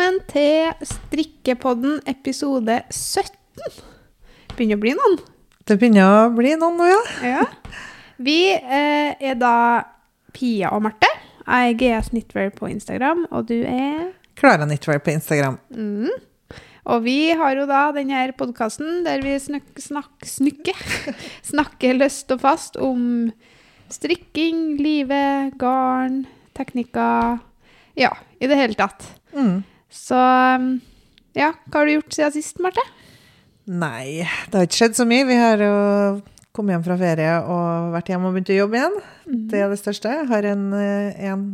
Velkommen til Strikkepodden episode 17. Begynner å bli noen. Det begynner å bli noen nå, ja. Ja. Vi eh, er da Pia og Marte. Jeg er GS Knitwear på Instagram, og du er Klara Knitwear på Instagram. mm. Og vi har jo da denne podkasten der vi snakk, snakk, snukke, snakker løst og fast om strikking, livet, garn, teknikker Ja, i det hele tatt. Mm. Så um, ja, hva har du gjort siden sist, Marte? Nei, det har ikke skjedd så mye. Vi har jo kommet hjem fra ferie og vært hjemme og begynt å jobbe igjen. Det er det største. Jeg har en, eh, en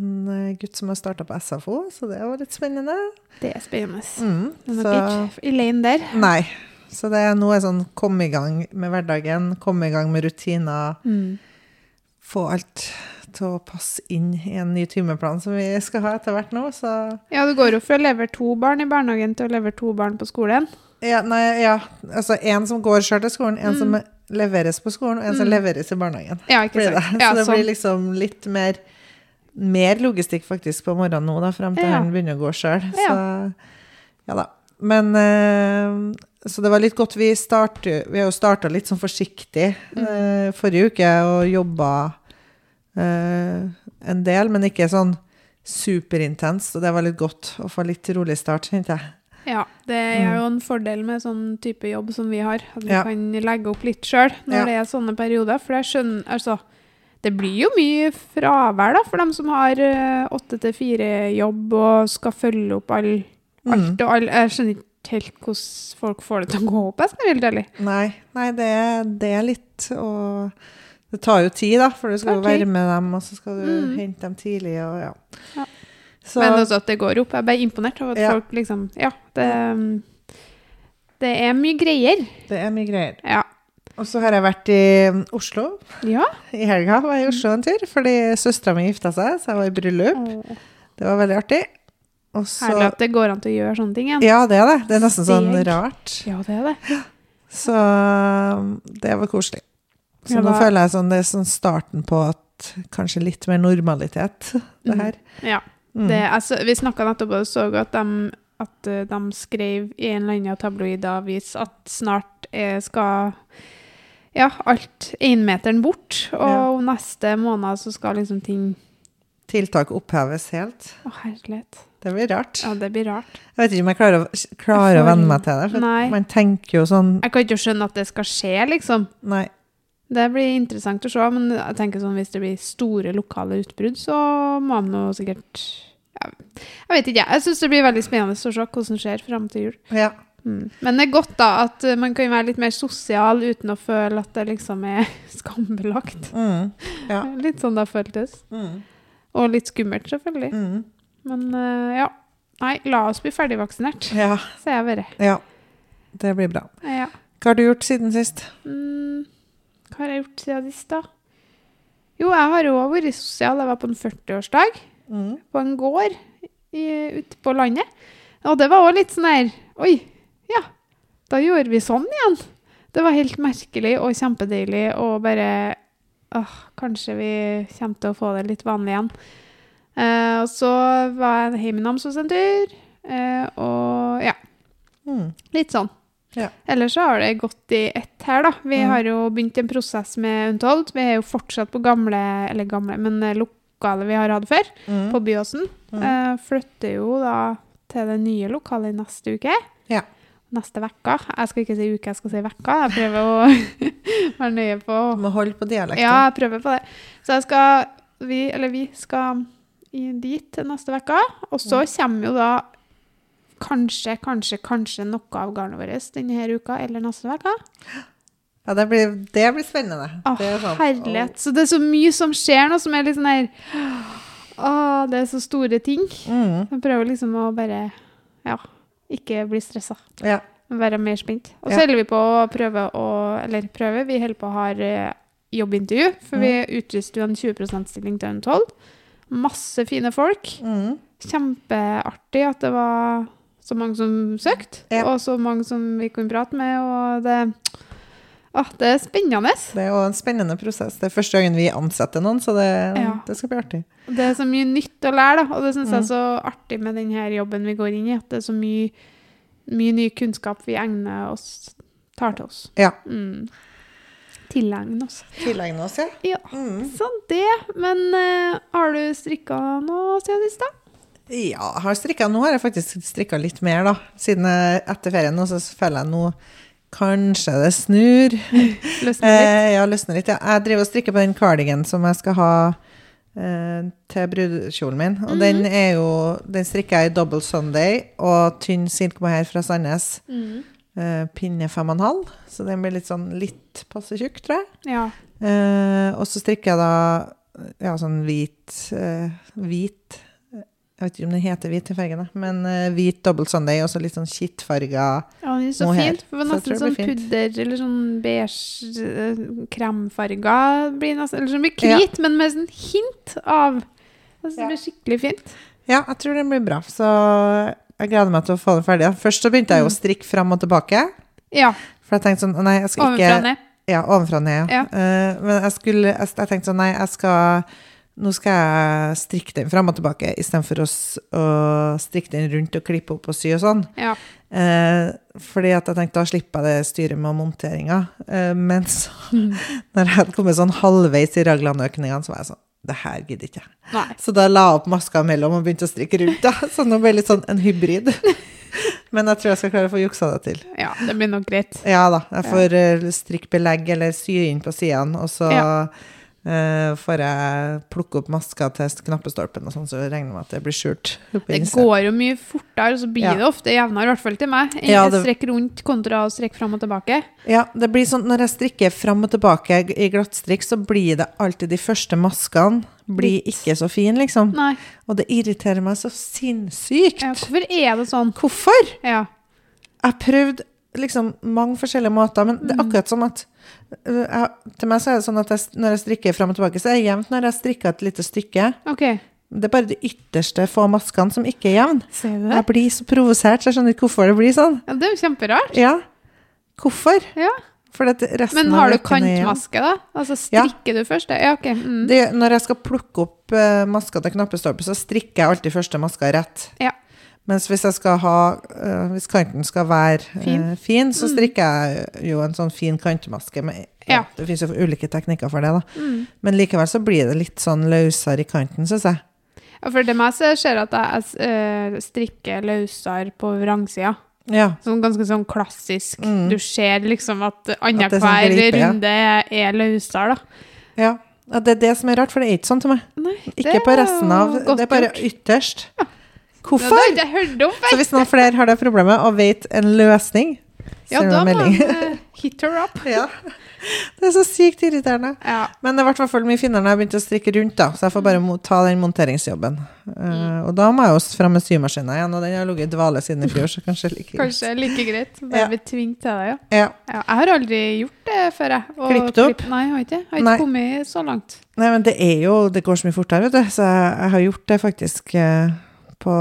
gutt som har starta på SFO, så det var litt spennende. Det er spennende. Mm. Så, dere ikke i der. nei. Så det er noe er sånn komme i gang med hverdagen, komme i gang med rutiner, få alt til å passe inn i en ny timeplan som vi skal ha etter hvert nå, så Ja, du går jo fra å levere to barn i barnehagen til å levere to barn på skolen. Ja, nei, ja. Altså en som går sjøl til skolen, en Mm. som leveres på skolen, og en som leveres i barnehagen. Ja, ikke sant. det. sant? Så Ja, det sånn. blir liksom litt mer mer logistikk faktisk på morgenen nå, da, frem til Ja. han begynner å gå sjøl. Ja. Så ja da. Men øh, Så det var litt godt. Vi, starter, vi har jo starta litt sånn forsiktig Mm. eh, forrige uke og jobba eh, en del, men ikke sånn superintenst. Og det var litt godt å få litt rolig start, kjente jeg. Ja, det er jo en fordel med sånn type jobb som vi har. At vi Ja. kan legge opp litt sjøl når Ja. det er sånne perioder. For jeg skjønner Altså, det blir jo mye fravær da, for dem som har eh, åtte til fire-jobb og skal følge opp all, alt og all Jeg skjønner ikke helt hvordan folk får det til å gå opp, jeg skal være helt ærlig. Nei, nei det, det er litt og Det tar jo tid, da, for du skal jo være med dem, og så skal du Mm. hente dem tidlig, og ja. Ja. Så, Men også at det går opp. Jeg ble imponert over at Ja. folk liksom Ja, det Det er mye greier. det er mye greier. Ja. Og så har jeg vært i um, Oslo Ja. i helga. Var jeg i Oslo en tur, fordi søstera mi gifta seg, så jeg var i bryllup. Det var veldig artig. Og så Herlig at det går an til å gjøre sånne ting igjen. Ja, det er det. Det er nesten sånn rart. Ja, det er det. Så um, det var koselig. Så nå føler jeg sånn det er sånn starten på at kanskje litt mer normalitet, det her. her. Ja. Mm. Det, altså, vi snakka nettopp og så at de, at eh, de skrev i en eller annen tabloidavis at snart eh, skal ja, alt énmeteren bort, og neste måned så skal liksom ting Tiltak oppheves helt. Å, herlighet. Det blir rart. Ja, det blir rart. Jeg vet ikke om jeg klarer klarer Jeg å venne meg til det. For Nei. man tenker jo sånn Jeg kan ikke skjønne at det skal skje, liksom. Nei. Det blir interessant å se, men jeg tenker sånn hvis det blir store lokale utbrudd, så må man nå sikkert ja, Jeg vet ikke, jeg. Jeg syns det blir veldig spennende å se hvordan det skjer fram til jul. Ja. Mm. Men det er godt da at uh, man kan være litt mer sosial uten å føle at det liksom er skambelagt. Mm. Ja. Litt sånn det føltes. Mm. Og litt skummelt, selvfølgelig. Mm. Men uh, ja. Nei, la oss bli ferdigvaksinert, Ja. sier jeg bare. ja. Det blir bra. Ja. Hva har du gjort siden sist? Mm. Hva har jeg gjort siden sist, da? Jo, jeg har jo vært sosial. Jeg var på en 40-årsdag Mm. på en gård ute på landet. Og det var òg litt sånn her Oi, ja, da gjorde vi sånn igjen. Det var helt merkelig og kjempedeilig og bare åh, Kanskje vi kommer til å få det litt vanlig igjen. Eh, og så var jeg hjemme i Namsos en tur, eh, og ja, Mm. litt sånn. Ja. Ellers så har det gått i ett her, da. Vi Mm. har jo begynt en prosess med Untold. Vi er jo fortsatt på gamle, eller gamle, men lokalet lokale vi har hatt før, Mm. på Byåsen. Mm. Eh, flytter jo da til det nye lokalet i neste uke. Ja. Neste vekka. Jeg skal ikke si uke, jeg skal si vekka. Jeg prøver å være nøye på Du må holde på dialekten. Ja, jeg prøver på det. Så jeg skal Vi, eller vi, skal i, dit neste vekka. Og så kommer jo da kanskje, kanskje, kanskje noe av garnet vårt denne uka eller neste uke. Ja, det blir, det blir spennende. Åh, det sånn, herlighet. Så det er så mye som skjer nå, som er litt sånn her Å, det er så store ting. Mm. Jeg prøver liksom å bare Ja, ikke bli stressa. Ja. Være mer spent. Og så Ja. holder vi på å prøve å Eller prøve, vi holder på å ha eh, jobbintervju. For vi utlyste jo en 20 %-stilling til Untold. Masse fine folk. Mm. Kjempeartig at det var så mange som søkte, Ja. og så mange som vi kunne prate med. Og det Ah, det er spennende. Det er jo en spennende prosess. Det er første gangen vi ansetter noen, så det, Ja. det skal bli artig. Det er så mye nytt å lære, da. Og det syns jeg Mm. er så artig med denne jobben vi går inn i. At det er så mye, mye ny kunnskap vi egner oss, tar til oss. Ja. Mm. Tilegne oss. Tilegne oss, ja. Ja. Mm. Sånn det. Men uh, har du strikka noe siden sist, da? Ja, jeg har strikka. Nå har jeg faktisk strikka litt mer, da. Siden etter ferien nå, så føler jeg nå Kanskje det snur. Løsner litt? Eh, ja, løsner litt. Ja. Jeg driver og strikker på den cardigan som jeg skal ha eh, til brudekjolen min. Og den er jo Den strikker jeg i double Sunday og tynn silkemohair fra Sandnes. Mm. Eh, pinne fem og en halv, så den blir litt sånn litt passe tjukk, tror jeg. Ja. Eh, og så strikker jeg da ja, sånn hvit eh, Hvit Jeg vet ikke om den heter hvit i fargen, men uh, hvit double Sunday og så litt sånn kittfarga Ja, den er så Mohair. fin. For det var nesten så sånn pudder eller sånn beige uh, kremfarga. Blir nesten, eller sånn blir hvit, Ja. men med sånn hint av altså, Det blir skikkelig fint. Ja, jeg tror den blir bra. Så jeg gleder meg til å få den ferdig. Først så begynte jeg jo å strikke fram og tilbake. Ja. For jeg tenkte sånn Nei, jeg skal ikke Ovenfra og ned. Ja, ovenfra og ned. Ja. Uh, men jeg skulle jeg, jeg tenkte sånn Nei, jeg skal Nå skal jeg strikke den fram og tilbake istedenfor å, å strikke den rundt og klippe opp og sy og sånn. Ja. Eh, fordi at jeg tenkte da slipper jeg det styret med monteringa. Eh, men så, når jeg hadde kommet sånn halvveis i raglanøkningene, så var jeg sånn Det her gidder ikke jeg. Så da la jeg opp maska mellom og begynte å strikke rundt. da. Så nå ble det litt sånn en hybrid. Men jeg tror jeg skal klare å få juksa det til. Ja, det blir nok greit. Ja da. Jeg får strikke belegg eller sy inn på sidene, og så Ja. Eh, får jeg plukke opp maska til knappestolpen og sånn, så jeg regner med at det blir skjult. Det går jo mye fortere, og så blir Ja. det ofte jevnere, i hvert fall til meg. enn Ja, det- Strekk rundt kontra å strekke fram og tilbake. Ja, det blir sånn når jeg strikker fram og tilbake i glattstrikk, så blir det alltid de første maskene blir ikke så fine, liksom. Nei. Og det irriterer meg så sinnssykt. Ja, hvorfor er det sånn? Hvorfor? Ja. Jeg har prøvd liksom mange forskjellige måter, men det er Mm. akkurat som at øh, jeg, Til meg så er det sånn at jeg, når jeg strikker fram og tilbake, så er det jevnt når jeg strikker et lite stykke. OK. Det er bare de ytterste få maskene som ikke er jevne. Ser du det? Jeg blir så provosert, så jeg skjønner ikke hvorfor det blir sånn. Ja, det er jo kjemperart. Ja, hvorfor? Ja. Men har du kantmaske, da? Altså Ja. strikker du først? Ja, OK. Mm. Det, når jeg skal plukke opp uh, maska til knappestolpe, så strikker jeg alltid første maska rett. Ja. Mens hvis jeg skal ha eh, Hvis kanten skal være eh, Fin. så Mm. strikker jeg jo en sånn fin kantmaske. Med, Ja. Det finnes jo ulike teknikker for det, da. Mm. Men likevel så blir det litt sånn løsere i kanten, syns jeg. Ja, for det meg så skjer at jeg eh, strikker løsere på vrangsida. Ja. Sånn ganske sånn klassisk. Mm. Du ser liksom at annenhver sånn annenhver ja. runde er, er løsere, da. ja. Ja, Det er det som er rart, for det er ikke sånn til meg. Nei, Ikke på resten av Det er bare ytterst. Det Hvorfor? ikke jeg hørt om Så hvis noen flere har det problemet og vet en løsning, Ja, da må man eh, hit her up. Ja. Det er så sykt irriterende. Ja. Men det ble i hvert fall mye finere når jeg begynte å strikke rundt, da. Så jeg får bare ta den monteringsjobben. Eh, og da må jeg jo fram med symaskina igjen, og den har ligget i dvale siden i fjor, så kanskje like greit. Kanskje like greit. Bare Ja. bli tvunget til det, ja. Ja. ja. Jeg har aldri gjort det før, jeg. Og Klippet opp? klipp- Nei, jeg har ikke. Jeg har Nei. kommet så langt. Nei, men det er jo Det går så mye fortere, vet du. Så jeg, jeg har gjort det faktisk eh, på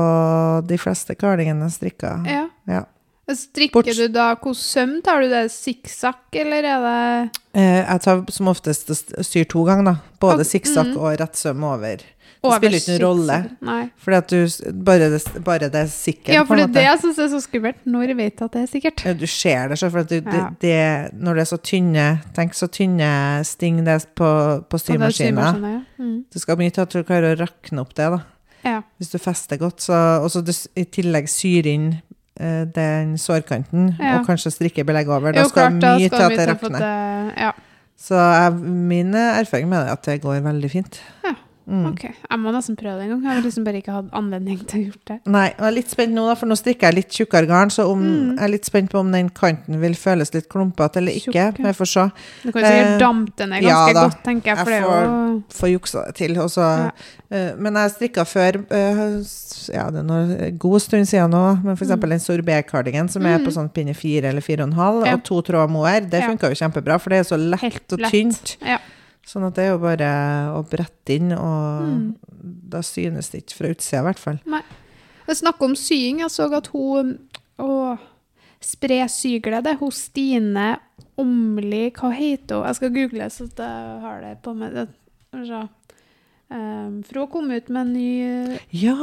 de fleste cardiganene jeg strikka. Ja. Ja. Strikker Bort- du da hvor søm tar du det? Sikksakk, eller er det Eh, jeg tar som oftest og st- syr to ganger, da. Både Ok, sikksakk mm. og rett søm over. Det spiller ikke noen rolle. Nei. Fordi at du Bare det, bare det er sikkert, Ja, for det er det jeg syns er så skummelt. Når jeg vet at det er sikkert. Ja, Du ser det, selv, for du, Ja. det, når det er så tynne Tenk så tynne sting det er på, på Og symaskinen, ja. Mm. Det skal mye til at du klarer å rakne opp det, da. Ja. Hvis du fester godt. Så, og så i tillegg syr inn eh, den sårkanten, Ja. og kanskje strikke belegg over. Da Jo, skal klart, da mye skal til at det rakner. Ja. Så jeg, min erfaring med det er at det går veldig fint. Ja, Mm. OK. Jeg må nesten prøve det en gang. Jeg har liksom bare ikke hatt anledning til å gjort det. Nei, og jeg er litt spent nå, da, for nå strikker jeg litt tjukkere garn, så om, Mm. jeg er litt spent på om den kanten vil føles litt klumpete eller ikke. Tjukk. Men jeg får se. Du kan jo sikkert Eh, dampe den ned ja ganske da. godt, tenker jeg. Jeg For det får, jo får juksa det til. Også, Ja. uh, men jeg strikka før uh, Ja, det er en god stund siden nå, men for eksempel en sorbet-cardigan som er Mm. på sånn pinne fire eller fire og en halv, Ja. og to tråder mohair, det Ja. funka jo kjempebra, for det er så lett helt og lett. tynt. Ja. Sånn at det er jo bare å brette inn, og Mm. da synes det ikke fra utsida, i hvert fall. Nei. Jeg snakker om sying. Jeg så at hun Å, Spre syglede, hun Stine Åmli Hva heter hun? Jeg skal google så jeg har det på meg. Um, for hun kom ut med en ny Ja!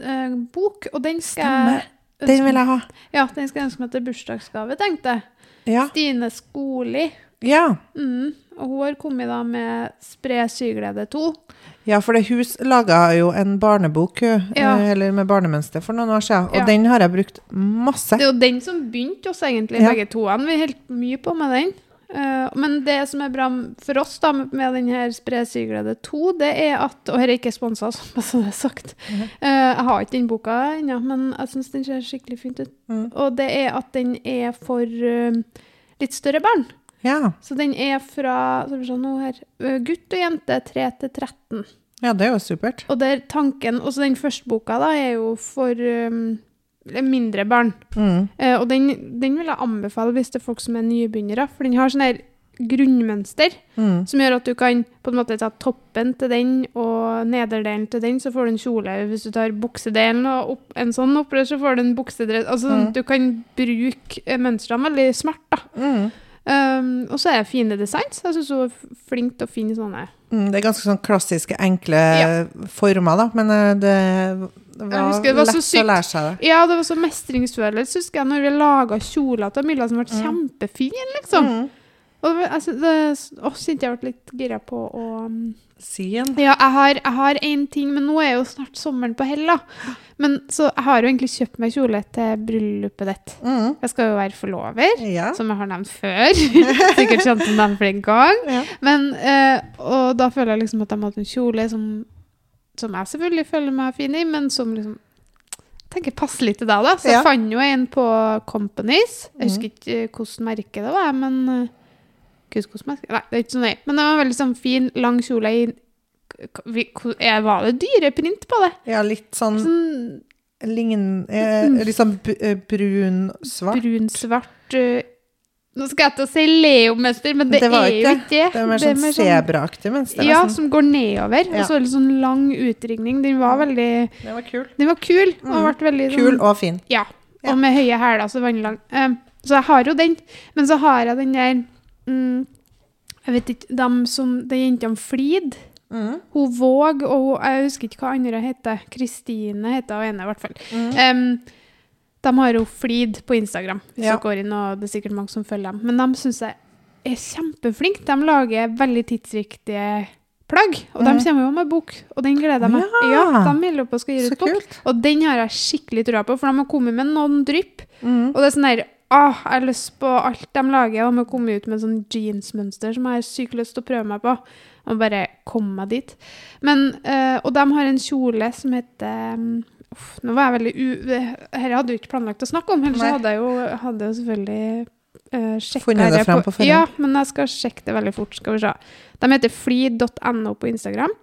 eh, bok, og den skal Stemmer. jeg Den vil jeg ha. Ja, den skal jeg ønske meg til bursdagsgave, tenkte jeg. Ja. Stine Skoli. Ja. Mm. Og hun har kommet da med Spre syglede 2. ja, for det hus laga jo en barnebok, Ja. eh, eller med barnemønster, for noen år siden. Og Ja. den har jeg brukt masse. Det er jo den som begynte oss, egentlig, Ja. begge to. Vi holdt mye på med den. Eh, men det som er bra for oss da, med den her Spre syglede 2, det er at Og her er ikke sponsa, som jeg det er sagt. Mm -hmm. jeg har ikke den boka ennå, men jeg syns den ser skikkelig fint ut. Mm. Og det er at den er for litt større barn. Ja. Så den er fra se her, eh, gutt og jente 3 til 13. ja, det er jo supert. Og der tanken, også den første boka da, er jo for um, mindre barn. Mm. Uh, og den, den vil jeg anbefale hvis det er folk som er nybegynnere, for den har sånn her grunnmønster Mm. som gjør at du kan på en måte ta toppen til den og nederdelen til den, så får du en kjole. Hvis du tar buksedelen og opp, en sånn opprør, så får du en buksedress. Altså, Mm. Du kan bruke eh, mønstrene veldig smart. da. Mm. Um, og så er det fine designs. Jeg syns hun er flink til å finne sånne. Mm, det er ganske sånn klassiske, enkle Ja. former, da. Men eh, det, var, husker det var lett sykt. å lære seg det. Ja, det var så mestringsfølelse, husker jeg, når vi laga kjoler til Milla som ble kjempefine, liksom. Mm. Og altså, det, å, syntes jeg ble litt gira på å um, Sien. Ja, jeg har, én en ting, men nå er jo snart sommeren på hell, da. Men så jeg har jo egentlig kjøpt meg kjole til bryllupet ditt. Mm. Jeg skal jo være forlover, Ja. som jeg har nevnt før. Sikkert kjent som den flere gang. Ja. Men, eh, og da føler jeg liksom at jeg må ha en kjole som, som jeg selvfølgelig føler meg fin i, men som liksom tenker passer litt til deg, da. Så Ja. jeg fant jo en på Companies. Jeg husker Mhm. ikke hvordan hvilket merke det var, men eh, merke. Nei, det er ikke så nøye. Men det var en veldig sånn fin, lang kjole i eh, Var det dyreprint på det? ja, litt sånn Sånn lign... Eh, litt sånn eh, brun-svart. brun-svart uh, Nå skal jeg til å si Leo-mønster, men det, Det er jo ikke det. Det er mer sånn mer sånn- sebraaktig mønster. Ja, sånn. som går nedover. Ja. Og så litt sånn lang utringning. Den var veldig Det var kul. Den var kul. Og Mm. ble veldig Kul sånn, og fin. Ja. Ja. Og med høye hæler, så vannlang. Um, så jeg har jo den. Men så har jeg den der mm, Jeg vet ikke dem som De jentene Flid. Mm. Hun Våg og hun, Jeg husker ikke hva andre heter. Kristine heter hun ene, i hvert fall. Mm. Um, de har jo Flid på Instagram, hvis Ja. dere går inn, og det er sikkert mange som følger dem. Men de syns jeg er kjempeflinke. De lager veldig tidsriktige plagg. Og de Mhm. kommer jo med bok, og den gleder jeg meg. Ja. Ja, de melder opp og skal gi ut bok. Og den har jeg skikkelig trua på, for de har kommet med noen drypp. Mm. Og det er sånn der Åh, jeg har lyst på alt de lager. De har kommet ut med sånn jeansmønster som jeg har sykt lyst til å prøve meg på. Og bare komme meg dit. Men, øh, og de har en kjole som heter um, uff, Nå var jeg veldig u... Dette hadde jeg ikke planlagt å snakke om, ellers hadde jeg jo, hadde jeg selvfølgelig uh, Funnet det fram på forhånd. Ja, men jeg skal sjekke det veldig fort. Skal vi se. De heter fli.no på Instagram.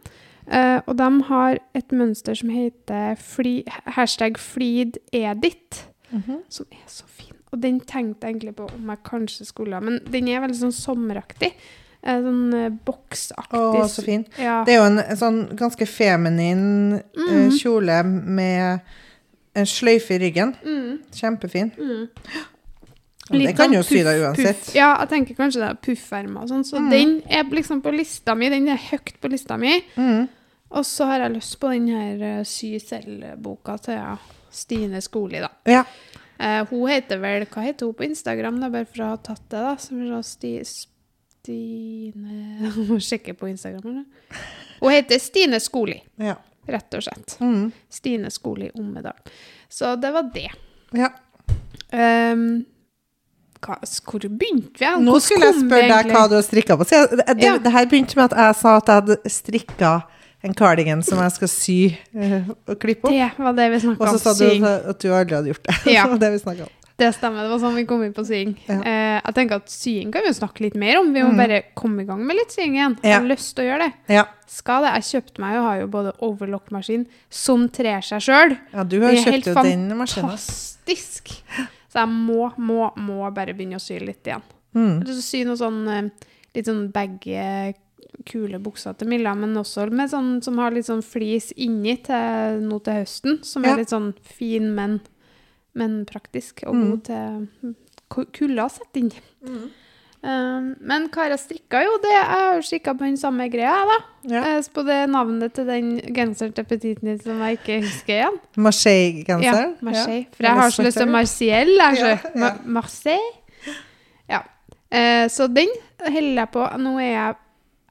Eh, og de har et mønster som heter fli, hashtag flidedit -hmm. som er så fin. Og den tenkte jeg egentlig på om jeg kanskje skulle ha, men den er veldig sånn sommeraktig. Eh, Sånn eh, boksaktig. Å, så fin. Ja. Det er jo en, en sånn ganske feminin eh, Mhm. kjole med en sløyfe i ryggen. Mm, Kjempefin. mm. Og Det kan sånn jo sy deg uansett. Puff. Ja, jeg tenker kanskje det er puffermer og sånn. Så Mm. den er liksom på lista mi. Den er høyt på lista mi. Mm. Og så har jeg lyst på den her uh, Sy selv-boka til ja, Stine Skoli, da. Ja. Eh, hun heter vel Hva heter hun på Instagram? Er bare for å ha tatt det, da. Som er sti, Stine må sjekke på Instagram. Eller? Hun heter Stine Skoli, ja. rett og slett. Mm. Stine Skoli Ommedal. Så det var det. ja. Um, hva, hvor begynte vi? Nå skulle jeg spørre deg hva du har strikka på. Så jeg, det, Ja. det her begynte med at jeg sa at jeg hadde strikka en cardigan som jeg skal sy uh, og klippe opp. Det var det vi snakka Og så sa du at, du aldri hadde gjort det. Ja. det var det vi snakket om. Det stemmer. Det var sånn vi kom inn på sying. Ja. Eh, jeg tenker at sying kan vi jo snakke litt mer om. Vi må Mm. bare komme i gang med litt sying igjen. Jeg Ja. har lyst til å gjøre det. Ja. Skal det. Jeg kjøpte meg og har jo både overlock-maskin som trer seg sjøl. ja, du har jo kjøpt jo den maskinen. Fantastisk! Så jeg må, må, må bare begynne å sy litt igjen. Mm. Sy noe sånn eh, litt sånn baggy, kule bukser til Milla, men også med sånn som har litt sånn flis inni til nå til høsten. Som Ja. er litt sånn fin, men, men praktisk og Mm. god til kulda å sette inn. men hva har jeg strikka? Jo, det, jeg har jo strikka på den samme greia, da. Ja. Eh, På det navnet til den genseren til Petit Nit som jeg ikke husker igjen. Ja, Marseille-genser. Ja, For jeg har så lyst til Marciel. Ja, ja. Marseille. Ja. Eh, så den holder jeg på. Nå er jeg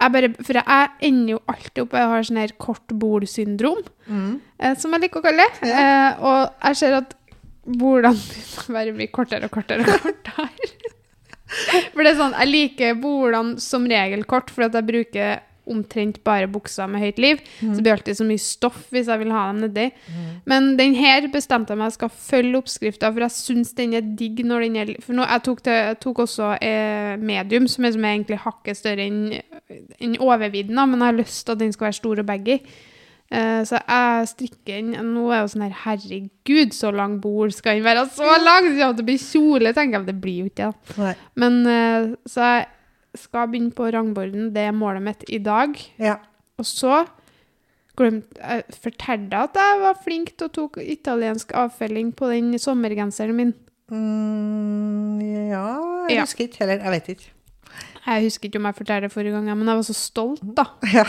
jeg bare, For jeg ender jo alltid opp Jeg har sånn her kort bol-syndrom, Mm. eh, som jeg liker å kalle det. Eh, og jeg ser at bolene begynner å være mye kortere og kortere og kortere. For det er sånn, Jeg liker bolene som regel kort, for at jeg bruker omtrent bare bukser med høyt liv. Så det blir alltid så mye stoff hvis jeg vil ha dem nedi. Men den her bestemte jeg meg jeg skal følge oppskrifta, for jeg syns den er digg når den er For nå, jeg tok, til, jeg tok også eh, medium, som er, som er egentlig hakket større enn en overvidden, men jeg har lyst til at den skal være stor og baggy. Eh, så jeg strikker den Nå er jo sånn her Herregud, så lang bord skal den være! Så lang! Det kommer til å bli kjole, tenker jeg. men Det blir jo ikke det. Men eh, så jeg skal begynne på rangborden. Det er målet mitt i dag. Ja. Og så glemte jeg fortalte at jeg var flink til å tok italiensk avfelling på den sommergenseren min. Mm, ja, jeg Ja. husker ikke heller. Jeg vet ikke. Jeg husker ikke om jeg fortalte det forrige gang, men jeg var så stolt, da. Ja.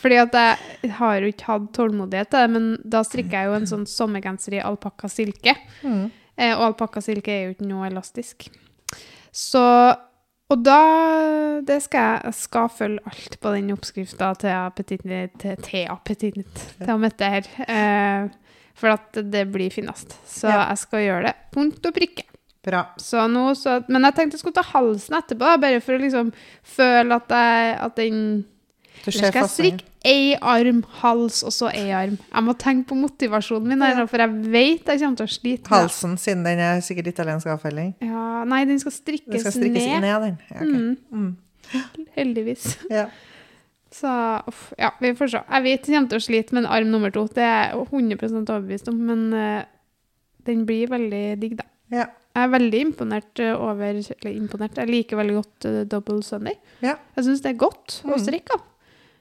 Fordi at jeg har jo ikke hatt tålmodighet til det, men da strikker jeg jo en sånn sommergenser i alpakkasilke. Mm. Eh, og alpakkasilke er jo ikke noe elastisk. Så Og da det skal jeg, skal følge alt på den oppskrifta til Appetitnytt til, til, Appetitnytt, til Mette her. Eh, for at det blir finest. Så Ja. jeg skal gjøre det. Punkt og prikke. Bra. Så nå, så, men jeg tenkte jeg skulle ta halsen etterpå, bare for å liksom føle at, jeg, at den Ser skal jeg strikke én arm, hals og så én arm? Jeg må tenke på motivasjonen min, her, for jeg vet jeg kommer til å slite. Halsen, siden den er sikkert italiensk avfelling. Ja, nei, den skal strikkes, Den skal strikkes ned. ned, den. Ja, okay. Mm, Mm. heldigvis. Ja. Så uff, ja, vi får se. Jeg vet jeg kommer til å slite med en arm nummer to. Det er jeg 100 overbevist om, men uh, den blir veldig digg, da. Ja. Jeg er veldig imponert eh, over Eller imponert, jeg liker veldig godt uh, double Sunday. Ja. Jeg syns det er godt å strikke strikke.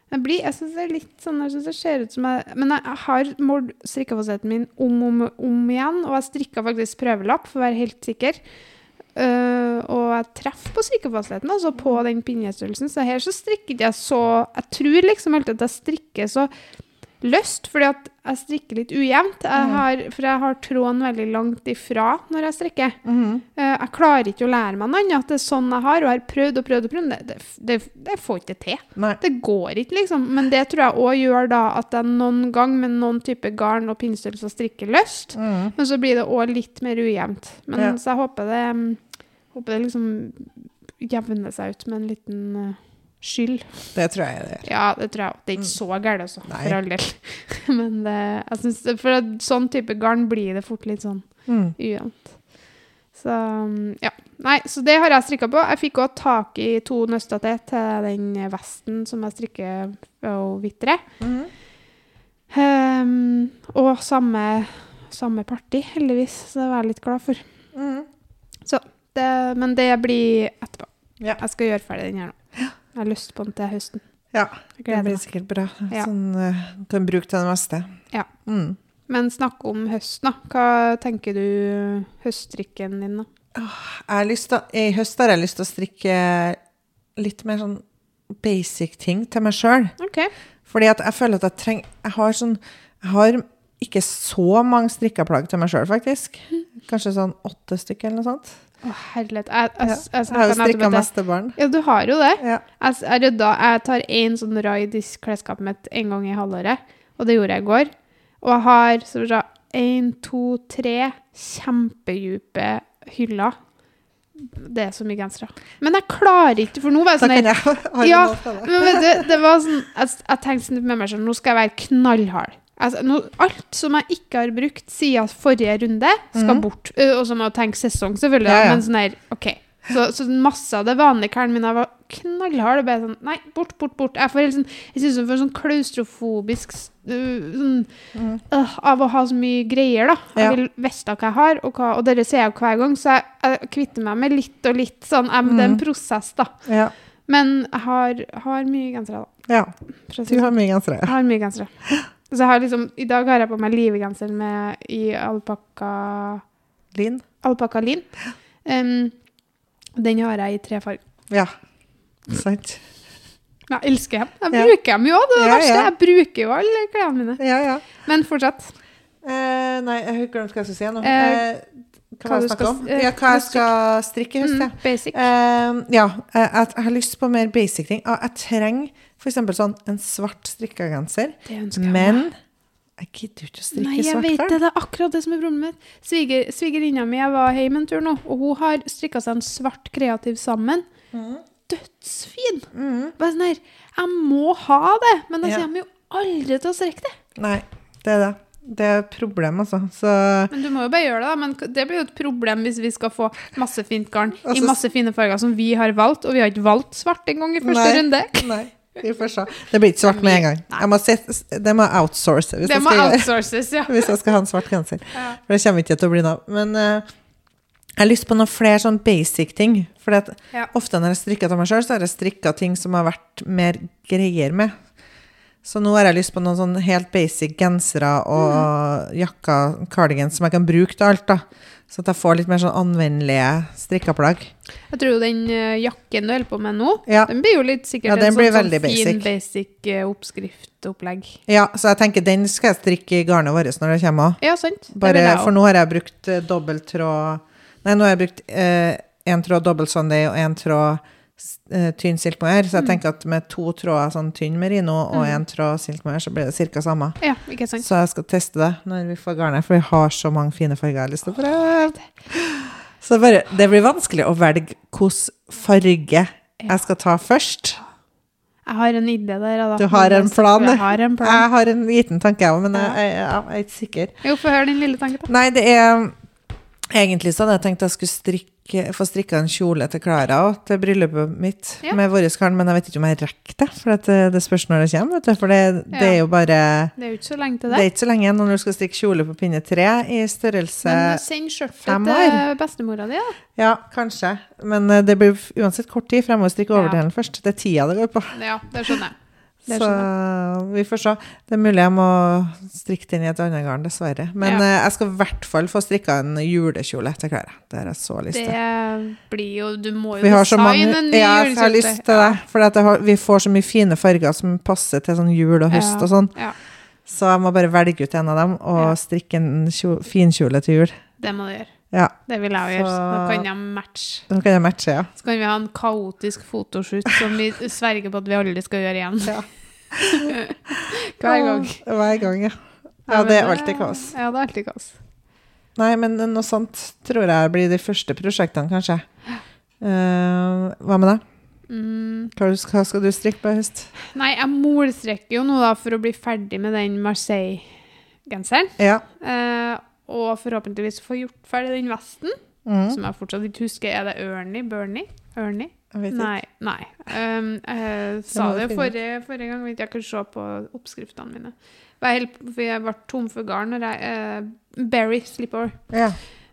Jeg, blir, jeg syns det er litt sånn Jeg synes det ser ut som jeg Men jeg, har målt strikkefasetten min om og om, om igjen, og jeg strikka faktisk prøvelapp for å være helt sikker. Uh, og jeg treffer på strikkefastheten, altså på den pinnestørrelsen. Så her så strikker jeg så Jeg tror liksom alltid at jeg strikker så løst, fordi at jeg strikker litt ujevnt. Jeg Mm. har, for jeg har tråden veldig langt ifra når jeg strikker. Mhm. Eh, jeg klarer ikke å lære meg noe annet. At det er sånn jeg har, og jeg har prøvd og prøvd og prøvd. Det, det, det, får ikke til. Nei. Det går ikke, liksom. Men det tror jeg òg gjør da at jeg noen gang med noen type garn og pinnestørrelse strikker løst. Mm. Men så blir det òg litt mer ujevnt. Men Ja. så jeg håper det, mm, håper det liksom jevner seg ut med en liten eh, skyld. Det tror jeg det gjør. Ja, det tror jeg òg. Det er ikke så gærent, altså. Nei. For all del. Men det, jeg synes, for sånn type garn blir det fort litt sånn Mm. ujevnt. Så mm, ja. Nei, så det har jeg strikka på. Jeg fikk òg tak i to nøster til til den vesten som jeg strikker og vitrer. Mm. Um, og samme, samme parti, heldigvis, så det var jeg litt glad for. Mhm. Det, men det blir etterpå. Ja. Jeg skal gjøre ferdig den her nå. Jeg har lyst på den til høsten. Ja, det blir sikkert bra. Ja. Sånn uh, kan bruke til det meste. Ja. Mm. Men snakk om høsten, da. Hva tenker du høststrikken din, da? Til, I høst har jeg lyst til å strikke litt mer sånn basic ting til meg sjøl. OK. Fordi at jeg føler at jeg trenger Jeg har sånn Jeg har ikke så mange strikkeplagg til meg sjøl, faktisk. Kanskje sånn åtte stykker eller noe sånt. Å, herlighet. Jeg, jeg, jeg, jeg, Jeg har jo strikka meste barn. Ja, du har jo det. Ja. Jeg, rydda, jeg tar én sånn raid i klesskapet mitt en gang i halvåret, og det gjorde jeg i går. Og jeg har så én, to, tre kjempedype hyller. Det er så mye gensere. Men jeg klarer ikke, for nå var jeg sånn her Ja, men vet du, det var sånn Jeg, jeg tenkte med meg selv Nå skal jeg være knallhard. Altså, no, alt som jeg ikke har brukt siden forrige runde, skal mm. bort. Ø, Og så må jeg tenke sesong, selvfølgelig. Ja, ja. Men sånn her, OK. Så, så masse av det vanlige klærne mine var knallharde. Bare sånn Nei, bort, bort, bort. Jeg får helt sånn Jeg synes jeg får sånn klaustrofobisk øh, sånn, øh, Av å ha så mye greier, da. Jeg Ja. vil vite hva jeg har, og, hva, og dere ser jeg jo hver gang, så jeg, jeg kvitter meg med litt og litt. Sånn, jeg, Det er en prosess, da. Ja. Men jeg har, har mye gensere, da. ja. Du har sånn. mye gensere. Jeg har mye gensere. Så jeg har liksom, I dag har jeg på meg livgenser med i alpakka Lin. alpakka lin. Um, den har jeg i tre farger. Ja. Sant? Jeg elsker dem. Jeg Ja. bruker dem jo òg, det er det Ja, verste. ja. Jeg bruker jo alle klærne mine. Ja, ja. Men fortsett. Eh, nei, jeg har glemt hva jeg skulle si nå. Eh, Eh, hva hva jeg skal om? eh, Ja, hva jeg skal strikke i høst. Mm, basic. Uh, ja, jeg, jeg, har lyst på mer basic ting. Jeg trenger f.eks. sånn en svart jeg meg. men jeg gidder ikke å strikke Nei, jeg svart vet det. Det er akkurat det som er problemet. Sviger, svigerinna mi jeg var hjemme en tur nå, og hun har strikka seg en svart kreativ sammen. Dødsfin! Mm. Bare sånn her, jeg må ha det, men jeg Ja. kommer jo aldri til å strikke det. Nei, det er det. Det er et problem, altså. Så Men du må jo bare gjøre det, da. Men det blir jo et problem hvis vi skal få masse fint garn i Altså, masse fine farger som vi har valgt, og vi har ikke valgt svart engang i første Nei. runde. Nei, vi får se. Det blir ikke svart med en gang. Jeg må sette, det må outsource hvis, Det jeg må skal, outsources, ja. hvis jeg skal ha en svart genser. Ja. For det kommer ikke til å bli noe. Men uh, jeg har lyst på noen flere sånn basic ting. For Ja. ofte når jeg strikker til meg sjøl, så har jeg strikka ting som har vært mer greier med. Så nå har jeg lyst på noen sånn helt basic gensere og jakker, cardigans, som jeg kan bruke til alt. da. Så at jeg får litt mer sånn anvendelige strikkeplagg. Jeg tror jo den eh, jakken du holder på med nå, Ja. den blir jo litt sikkert Ja, en sånn, sånn fin, basic. basic eh, oppskriftopplegg. Ja, så jeg tenker den skal jeg strikke i garnet vårt når det kommer. Ja, sant. Bare, for nå har jeg brukt uh, dobbelttråd Nei, nå har jeg brukt én tråd dobbelt Sunday og én tråd tynn silk. Så jeg Mm. tenker at med to tråder sånn tynn merino og én tråd silk så blir det ca. samme. Ja. Så jeg skal teste det når vi får garnet, for vi har så mange fine farger jeg har lyst til å prøve. Så bare, det blir vanskelig å velge hvilken farge jeg skal ta først. Jeg har en idé der. Da. Du har en plan, du. Jeg har en plan. Jeg har en liten tanke, jeg òg, men Ja. jeg, jeg, jeg er ikke sikker. Jo, få høre din lille tanke, da. Nei, det er Egentlig så hadde jeg tenkt jeg skulle strikke, få strikka en kjole til Klara òg, til bryllupet mitt Ja. med vår garn, men jeg vet ikke om jeg rekker det. For det, det spørs når det kommer, vet du. For det, det er jo bare Det er jo ikke så lenge til Det det. er ikke så lenge igjen når du skal strikke kjole på pinne tre i størrelse Men send skjørtet fem til bestemora di, da. Ja, kanskje. Men eh, det blir uansett kort tid, må strikke overdelen først. Det er tida det går på. Ja, det skjønner jeg. Så vi får se. Det er mulig jeg må strikke den i et annet garn, dessverre. Men Ja. eh, jeg skal i hvert fall få strikka en julekjole til Klara. Det har jeg så lyst til. Det blir jo Du må jo designe mange en ny Ja, jeg har lyst til det. For vi får så mye fine farger som passer til sånn jul og høst Ja. og sånn. Ja, Så jeg må bare velge ut en av dem og strikke en finkjole fin kjole til jul. det må du gjøre. Ja, Det vil jeg jo gjøre. Så da kan jeg matche. da kan jeg matche, ja. Så kan vi ha en kaotisk fotoshoot som vi sverger på at vi aldri skal gjøre igjen. Ja. Hver gang. Hver gang, ja. Ja, det er alltid kaos. Ja, det er alltid kaos. Nei, men noe sånt tror jeg blir de første prosjektene, kanskje. Uh, hva med deg? Mm. Hva, skal du strikke på i høst? Nei, jeg målstrekker jo nå da for å bli ferdig med den Marseille-genseren. Ja. Uh, og forhåpentligvis få gjort ferdig den vesten, Mm. som jeg fortsatt ikke husker. Er det Ernie? Bernie? Ernie? Nei. nei. Um, jeg sa må det forrige, forrige gang, jeg kunne se på oppskriftene mine. Jeg, helt, jeg ble tom for garn når jeg uh, Berry Slipper, Ja.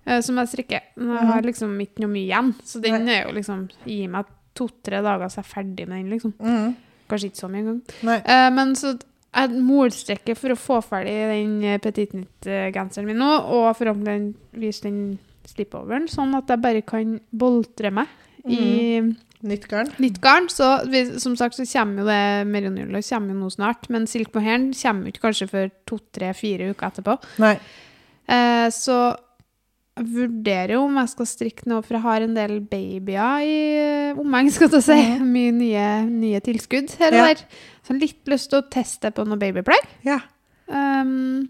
uh, som jeg strikker. Jeg Mhm. har liksom ikke noe mye igjen, så den Nei. er jo liksom Gi meg to-tre dager, så er jeg ferdig med den, liksom. Mm. Kanskje ikke så mye engang. Eh, men så jeg målstrekker for å få ferdig den eh, Petit Nytt-genseren min nå, og forhåpentligvis den slipoveren, sånn at jeg bare kan boltre meg i Nytt garn? nytt garn. Så vi, som sagt så kommer jo det merinola kommer jo nå snart, men silk mohair kommer ikke kanskje før to-tre-fire uker etterpå. Nei. Eh, så jeg vurderer jo om jeg skal strikke noe, for jeg har en del babyer i eh, omheng, skal jeg si. Mye nye, nye tilskudd her og Ja. der. Så jeg har litt lyst til å teste på noe babyplagg. Ja. Um,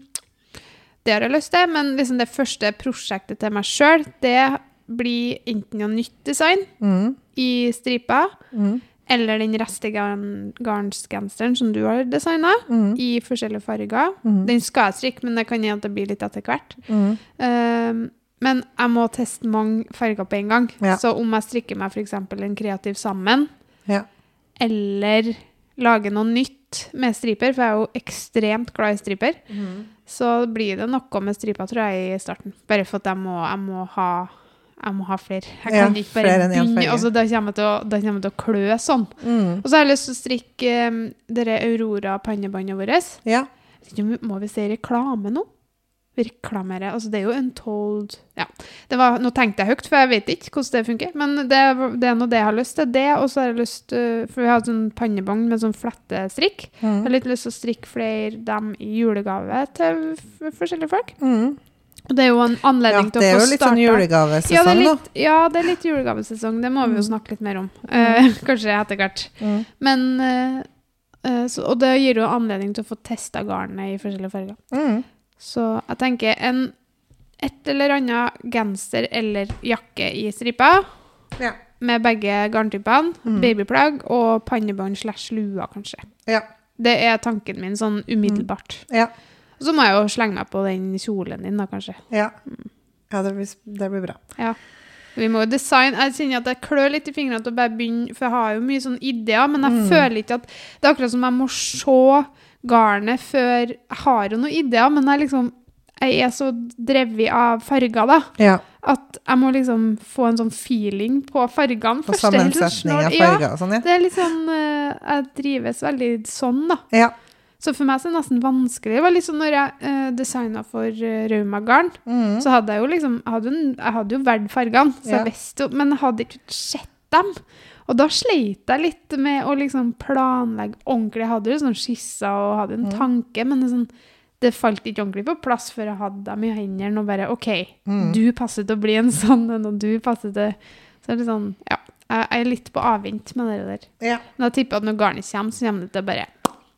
det har jeg lyst til, men liksom det første prosjektet til meg sjøl, det blir enten noe nytt design Mm. I stripa, Mm. eller den restegarnsgenseren som du har designa, Mm. i forskjellige farger. Mm. Den skal jeg strikke, men det kan hende det blir litt etter hvert. Um, men jeg må teste mange farger på en gang. Ja. Så om jeg strikker meg f.eks. en kreativ sammen, Ja. eller lager noe nytt med striper, for jeg er jo ekstremt glad i striper, Mm. så blir det noe med striper, tror jeg, i starten. Bare for at jeg må, jeg må ha jeg må ha flere. Jeg Ja, kan ikke bare begynne, altså, da kommer jeg til å, jeg klø sånn. Mm. Og så har jeg lyst til å strikke um, dere Aurora pannebåndet vårt. Ja. Jeg Må vi se reklame nå? reklamere Altså, det er jo Untold Ja. Det var, nå tenkte jeg høyt, for jeg vet ikke hvordan det funker. Men det, det er nå det jeg har lyst til. Det, og så har jeg lyst til For vi har sånn pannebånd med sånn flettestrikk. Jeg Mm. har litt lyst til å strikke flere dem i julegave til forskjellige folk. Mm. Det er jo en anledning ja, til å få starta. Det er jo litt sånn julegavesesong, ja, det da. ja, det er litt julegavesesong. Det må vi jo Mm. snakke litt mer om. Uh, kanskje etter hvert. Mm. Men eh, så, Og det gir jo anledning til å få testa garnet i forskjellige farger. Mm. Så jeg tenker en et eller annet genser eller jakke i stripa Ja. med begge garntypene. Mm. Babyplagg og pannebånd slash lua, kanskje. Ja. Det er tanken min sånn umiddelbart. Ja. Og så må jeg jo slenge meg på den kjolen din, da, kanskje. Ja. ja det, blir, det blir bra. Vi må jo designe Jeg kjenner at jeg klør litt i fingrene til å bare begynne, for jeg har jo mye sånn ideer, men jeg Mm. føler ikke at Det er akkurat som jeg må se garnet før Jeg har jo noen ideer, men jeg liksom Jeg er så drevet av farger, da, Ja. at jeg må liksom få en sånn feeling på fargene. På først. Sammensetning av farger og sånn, ja. det er eh, Jeg drives veldig sånn, da. Ja. Så for meg så er det nesten vanskelig. Det var sånn når jeg eh, designa for uh, Raumagarn, Mm. så hadde jeg jo liksom Jeg hadde, en- jeg hadde jo valgt fargene, så Ja. jeg visste jo Men jeg hadde ikke sett dem. Og da sleit jeg litt med å liksom planlegge ordentlig. Jeg hadde jo sånn skisser og hadde en Mm. tanke, men det, sånn, det falt ikke ordentlig på plass før jeg hadde dem i hendene og bare OK, Mm. du passer til å bli en sånn en, og du passer til Så er det sånn Ja. Jeg er litt på avvent med det der. Ja. Men jeg tipper at når garnet kommer, så kommer det til å bare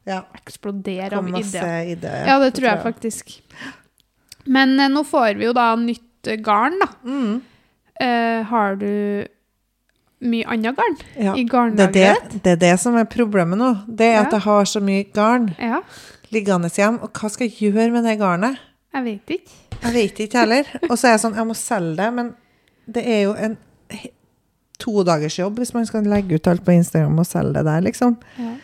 ja. eksplodere av ideer. ideer. Ja, det tror jeg faktisk. Men eh, nå får vi jo da nytt eh, garn, da. Mm. Eh, har du mye annet garn Ja. i er garnlageret det, det er det som er problemet nå. Det er at jeg har så mye garn Ja, liggende hjemme. Og hva skal jeg gjøre med det garnet? jeg vet ikke. Jeg vet ikke heller. Og så er jeg sånn, jeg må selge det, men det er jo en todagersjobb hvis man skal legge ut alt på Instagram og selge det der, liksom. Ja.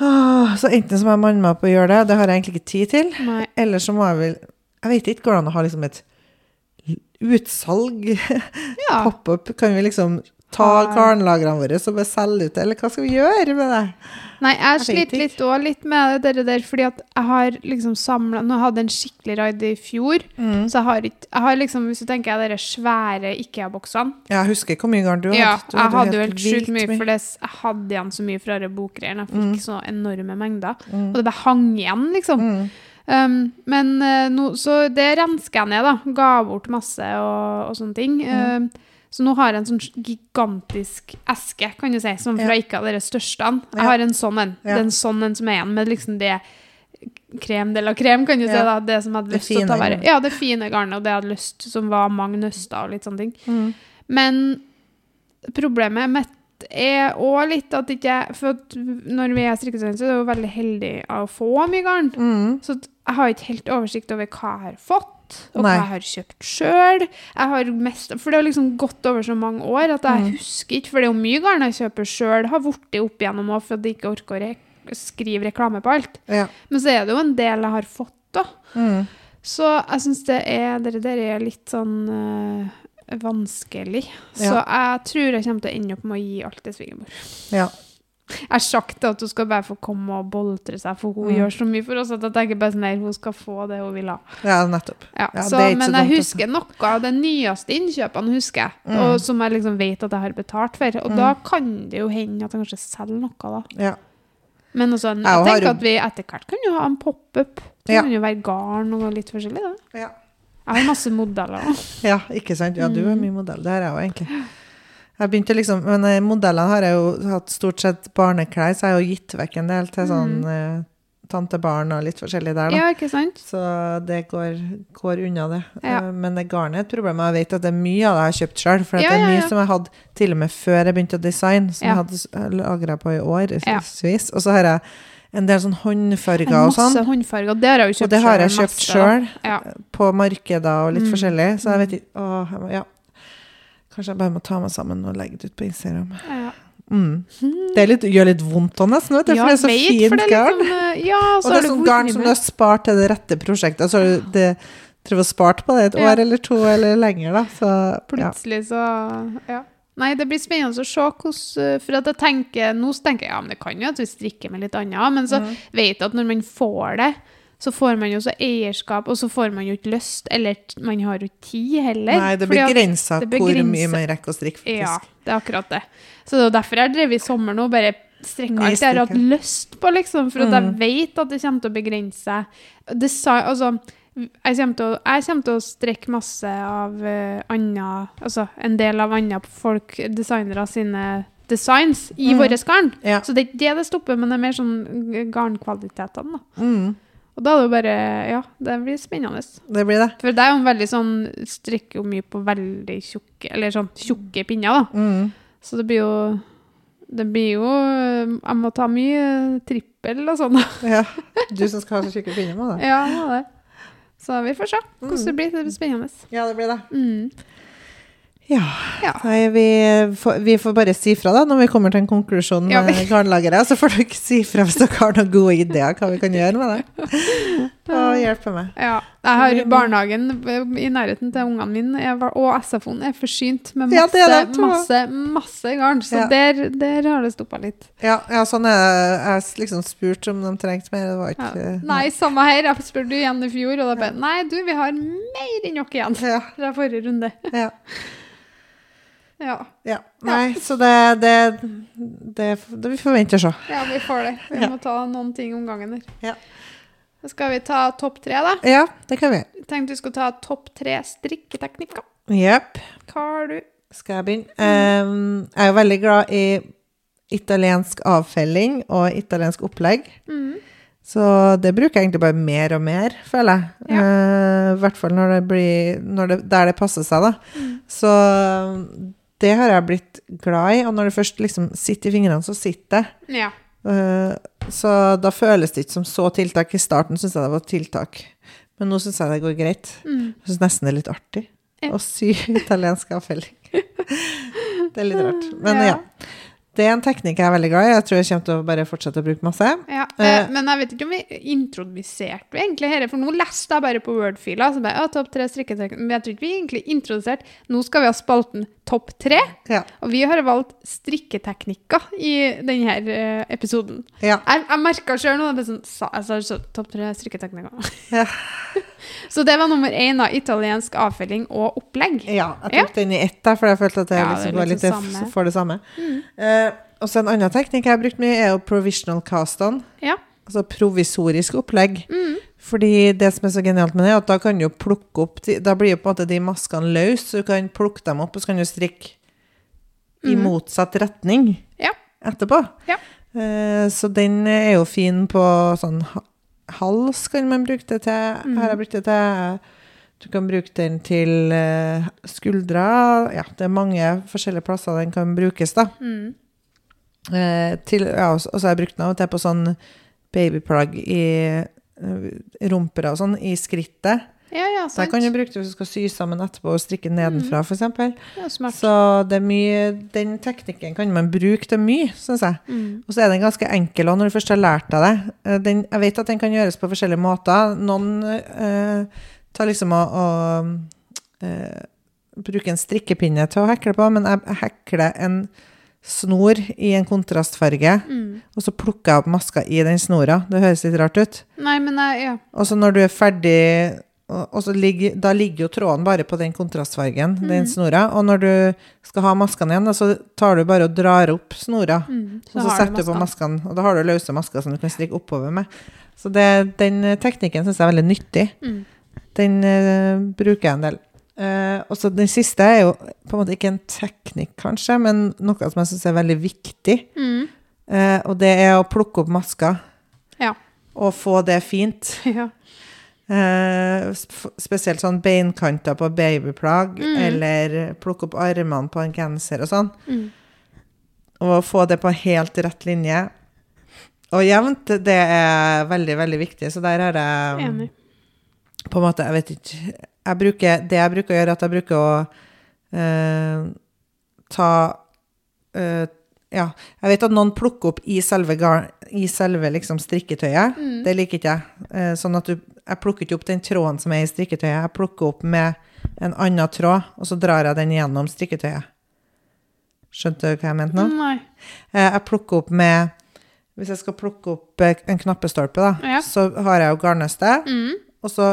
Åh, så enten så må jeg manne meg opp og gjøre det, det har jeg egentlig ikke tid til. Nei. Eller så må jeg vel Jeg vet ikke, går det an å ha liksom et utsalg? Ja. Pop-up? Kan vi liksom ta garnlagrene våre og bare selge ut det, eller hva skal vi gjøre med det? Nei, jeg Jeg sliter litt òg litt med det der, fordi at jeg har liksom samla Nå hadde jeg en skikkelig raid i fjor, Mm. så jeg har ikke Jeg har liksom, hvis du tenker de svære IKEA-boksene Jeg husker hvor mye garn du Ja, hadde. Jeg hadde jo helt sjukt mye, for det, jeg hadde igjen så mye fra de bokgreiene. Jeg fikk Mm. så enorme mengder. Mm. Og det bare hang igjen, liksom. Mm. Um, men no, Så det rensker jeg ned, da. Ga bort masse og, og sånne ting. Mm. Um, så nå har jeg en sånn gigantisk eske, kan du si, som fra ikke av deres største. Jeg har en sånn en. Det er en sånn en som er igjen, med liksom det krem de la krem, kan du si. Da, Det som hadde lyst til å ta vare. Ja, det fine garnet, og det jeg hadde lyst, som var mange nøster og litt sånne ting. Mm. Men problemet mitt er òg litt at ikke For at når vi er strikkestudenter, så er det jo veldig heldig av å få mye garn. Mm. Så jeg har ikke helt oversikt over hva jeg har fått, og Nei. hva jeg har kjøpt sjøl. Jeg har mest For det har liksom gått over så mange år at jeg Mm. husker ikke. For det er jo mye garn jeg kjøper sjøl, har blitt opp igjennom òg, for at jeg ikke orker å re skrive reklame på alt. Ja. Men så er det jo en del jeg har fått, da. Mm. Så jeg syns det er Det der er litt sånn øh, vanskelig. Så jeg tror jeg kommer til å ende opp med å gi alt til svigermor. ja. Har sagt at hun skal bare få komme og boltre seg, for hun Mm. gjør så mye for oss at jeg tenker bare sånn hun skal få det hun vil ha. ja, nettopp. Ja, Ja, så, er men jeg husker noe av de nyeste innkjøpene, husker jeg, Mm. og som jeg liksom vet at jeg har betalt for. Og Mm. da kan det jo hende at jeg kanskje selger noe, da. Ja. Men også, Jeg jeg tenker at vi etter hvert kan jo ha en pop-up. Det kan jo være garn og litt forskjellig, da. Ja. Jeg har masse modeller ja, ikke sant? Ja, du er Mm. mye modell. Det har jeg jo egentlig. Jeg begynte liksom, men eh, modellene har jeg jo hatt stort sett barneklær, så jeg har jo gitt vekk en del til sånn mm. tantebarn og litt forskjellig der, da. Mm. Ja, ikke sant? Så det går, går unna det. Ja. Eh, Men det garnet er et problem. Jeg vet at det er mye av det jeg har kjøpt sjøl. For Ja, det er mye som jeg hadde til og med før jeg begynte å designe, som jeg hadde lagra på i år. Svis. Og så har jeg en del sånn håndfarger og sånn. Masse håndfarger. Det har jeg jo Og det har jeg kjøpt sjøl Ja. på markeder og litt Mm. forskjellig. Så jeg Mm. vet ikke Åh, ja. Kanskje jeg bare må ta meg sammen og legge det ut på Instagram. Ja. Mm. Det litt, gjør litt vondt òg, nesten, vet du, for det er så vet, fint garn. liksom, ja, så Og det er sånn garn som du har spart til det rette prosjektet. Altså, har det, tror jeg, spart på det et Ja. år eller to eller lenger, da. Så ja. Plutselig så Ja. Nei, det blir spennende å se hvordan For at jeg tenker Nå tenker jeg ja, men det kan jo at vi strikker med litt annet, men så Mm. vet jeg at når man får det, så får man jo også eierskap, og så får man jo ikke lyst, eller man har jo ikke tid heller. Nei, det begrenser hvor mye man rekker å strikke, faktisk. Ja, det er akkurat det. Så det er derfor jeg har drevet i sommer nå, bare strekka alt jeg har hatt lyst på, liksom, for Mm. jeg vet at det kommer til å begrense seg. Altså, jeg kommer, til å, jeg kommer til å strekke masse av uh, andre, altså en del av andre folk, designere sine designs i Mm. våre garn. Ja. Så det er ikke det det stopper, men det er mer sånn garnkvalitetene, da. Mm, Og da er det jo bare, ja, det blir spennende. det blir det. For det er jo en veldig sånn, strikker jo mye på veldig tjukke, eller sånn tjukke pinner, da. Mm. Så det blir jo Det blir jo Jeg må ta mye trippel og sånn. da. Ja. Du som skal ha så tjukke pinner med det. Ja, det er det. Så vi får se hvordan det blir. Det blir spennende. Ja, det blir det. Mm. Ja. Ja. Nei, vi, får, vi får bare si fra da, når vi kommer til en konklusjon Ja, vi- med garnlageret. Så får dere si fra hvis dere har noen gode ideer hva vi kan gjøre med det. Og hjelpe meg. Ja. Jeg har barnehagen i nærheten til ungene mine, og SFO-en er forsynt med Ja, masse, det er det, masse, masse garn. Så Ja. der, der har det stoppa litt. Ja, ja sånn er det. Jeg liksom spurt om de trengte mer. Det var Ja. ikke Nei, samme her. Jeg spurte igjen i fjor, og da bare Nei, du, vi har mer enn nok igjen fra forrige runde. ja, Ja. ja. Nei, så det, det, det, det Vi forventer å se. Ja, vi får det. Vi må ta noen ting om gangen der. Ja. Skal vi ta topp tre, da. Ja, det kan vi. Jeg tenkte vi skulle ta topp tre strikketeknikker. Jepp. Hva har du? Skal jeg begynne? Em, jeg er jo veldig glad i italiensk avfelling og italiensk opplegg. Mm. Så det bruker jeg egentlig bare mer og mer, føler jeg. Ja. Uh, I hvert fall når det blir, når det, der det passer seg, da. Mm. Så det har jeg blitt glad i. Og når det først liksom sitter i fingrene, så sitter det. Ja. Eh, så da føles det ikke som så tiltak. I starten syns jeg det var tiltak, men nå syns jeg det går greit. Mm. Jeg syns nesten det er litt artig Ja. å sy italiensk avfelling. det er litt rart. Men Ja. ja. Det er en teknikk jeg er veldig glad i. Jeg tror jeg kommer til å bare fortsette å bruke masse. Ja, Eh. eh, men jeg vet ikke om vi introduserte vi egentlig dette, for nå leste jeg bare på Word-fila, så bare, topp tre strikketeknikker, men jeg tror ikke vi egentlig introduserte. Nå skal vi ha spalten topp tre, Ja. og vi har valgt strikketeknikker i denne eh, episoden. Ja. Jeg, jeg merka selv nå, det er sånn, sa, så, topp tre strikketeknikker. Ja. så det var nummer én da, italiensk avfelling og opplegg. Ja, jeg tok den i ett, der, for jeg følte at jeg liksom er litt samme. for det samme. Mm. Uh, og så en annen teknikk jeg har brukt mye, er jo provisional cast-on. Ja. Altså provisorisk opplegg. Mm. Fordi det som er så genialt med det, er at da kan du plukke opp de, Da blir jo på en måte de maskene løse, så du kan plukke dem opp, og så kan du strikke i Mhm. motsatt retning Ja. etterpå. Ja. Eh, så den er jo fin på sånn hals, kan man bruke det til. Mm. Her har jeg brukt det til Du kan bruke den til eh, skuldra. Ja, det er mange forskjellige plasser den kan brukes, da. Mm. Eh, til, ja, og så har jeg brukt den av og til på sånn babyplagg i eh, rumper og sånn, i skrittet. Ja, ja, Så der kan du bruke det hvis du skal sy sammen etterpå og strikke nedenfra, for eksempel. Ja, smart. Så det er mye, den teknikken kan man bruke til mye, syns jeg. Mm. Og så er den ganske enkel òg, når du først har lært deg det. Eh, Den, jeg vet at den kan gjøres på forskjellige måter. Noen eh, tar liksom og, og eh, bruker en strikkepinne til å hekle på, men jeg hekler en snor i en kontrastfarge, Mm. og så plukker jeg opp maska i den snora. Det høres litt rart ut. Nei, men nei, ja. Og så når du er ferdig og og så ligger, Da ligger jo tråden bare på den kontrastfargen, den snora. Og når du skal ha maskene igjen, da, så tar du bare og drar opp snora. Mm. Og så setter du på maskene. og da har du løse masker som du kan strikke oppover med. Så det, den teknikken syns jeg er veldig nyttig. Mm. Den uh, bruker jeg en del. Eh, og så den siste er jo på en måte ikke en teknikk, kanskje, men noe som jeg syns er veldig viktig. Mm. Uh, og det er å plukke opp masker Ja. og få det fint. ja. Uh, spesielt sånn beinkanter på babyplagg, Mm. eller plukke opp armene på en genser og sånn. Mm. Og få det på helt rett linje. Og jevnt, det er veldig, veldig viktig. Så der er det um, på en måte, jeg vet ikke jeg bruker, Det jeg bruker å gjøre, er at jeg bruker å eh, ta eh, Ja, jeg vet at noen plukker opp i selve, gar, i selve liksom strikketøyet. Mm. Det liker ikke jeg. Eh, sånn at du, jeg plukker ikke opp den tråden som er i strikketøyet. Jeg plukker opp med en annen tråd, og så drar jeg den gjennom strikketøyet. Skjønte du hva jeg mente nå? Nei. Eh, Jeg plukker opp med Hvis jeg skal plukke opp eh, en knappestolpe, da, Ja. så har jeg jo garnnøstet, Mm. og så